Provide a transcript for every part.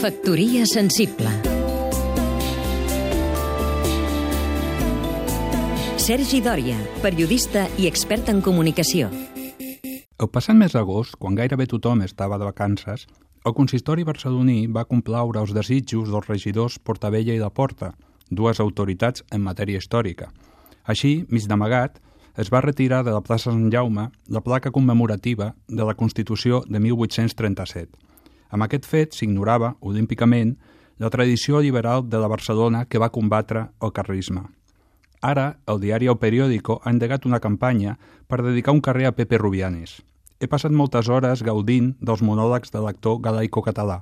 Factoria sensible Sergi Dòria, periodista i expert en comunicació. El passat mes d'agost, quan gairebé tothom estava de vacances, el consistori barceloní va complaure els desitjos dels regidors Portavella i de Porta, dues autoritats en matèria històrica. Així, mig d'amagat, es va retirar de la plaça Sant Jaume la placa commemorativa de la Constitució de 1837. Amb aquest fet s'ignorava, olímpicament, la tradició liberal de la Barcelona que va combatre el carrisme. Ara, el diari El Periódico ha endegat una campanya per dedicar un carrer a Pepe Rubianes. He passat moltes hores gaudint dels monòlegs de l'actor galaico-català,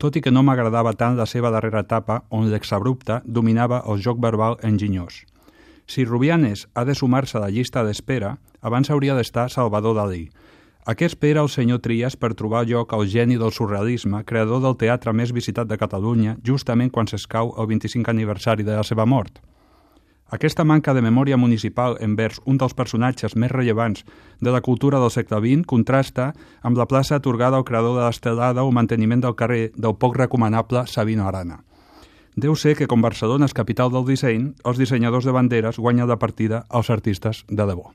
tot i que no m'agradava tant la seva darrera etapa on l'exabrupte dominava el joc verbal enginyós. Si Rubianes ha de sumar-se a la llista d'espera, abans hauria d'estar Salvador Dalí. A què espera el senyor Trias per trobar lloc al geni del surrealisme, creador del teatre més visitat de Catalunya, justament quan s'escau el 25 aniversari de la seva mort? Aquesta manca de memòria municipal envers un dels personatges més rellevants de la cultura del segle XX contrasta amb la plaça atorgada al creador de l'estelada o manteniment del carrer del poc recomanable Sabino Arana. Deu ser que, com Barcelona és capital del disseny, els dissenyadors de banderes guanyen la partida als artistes de debò.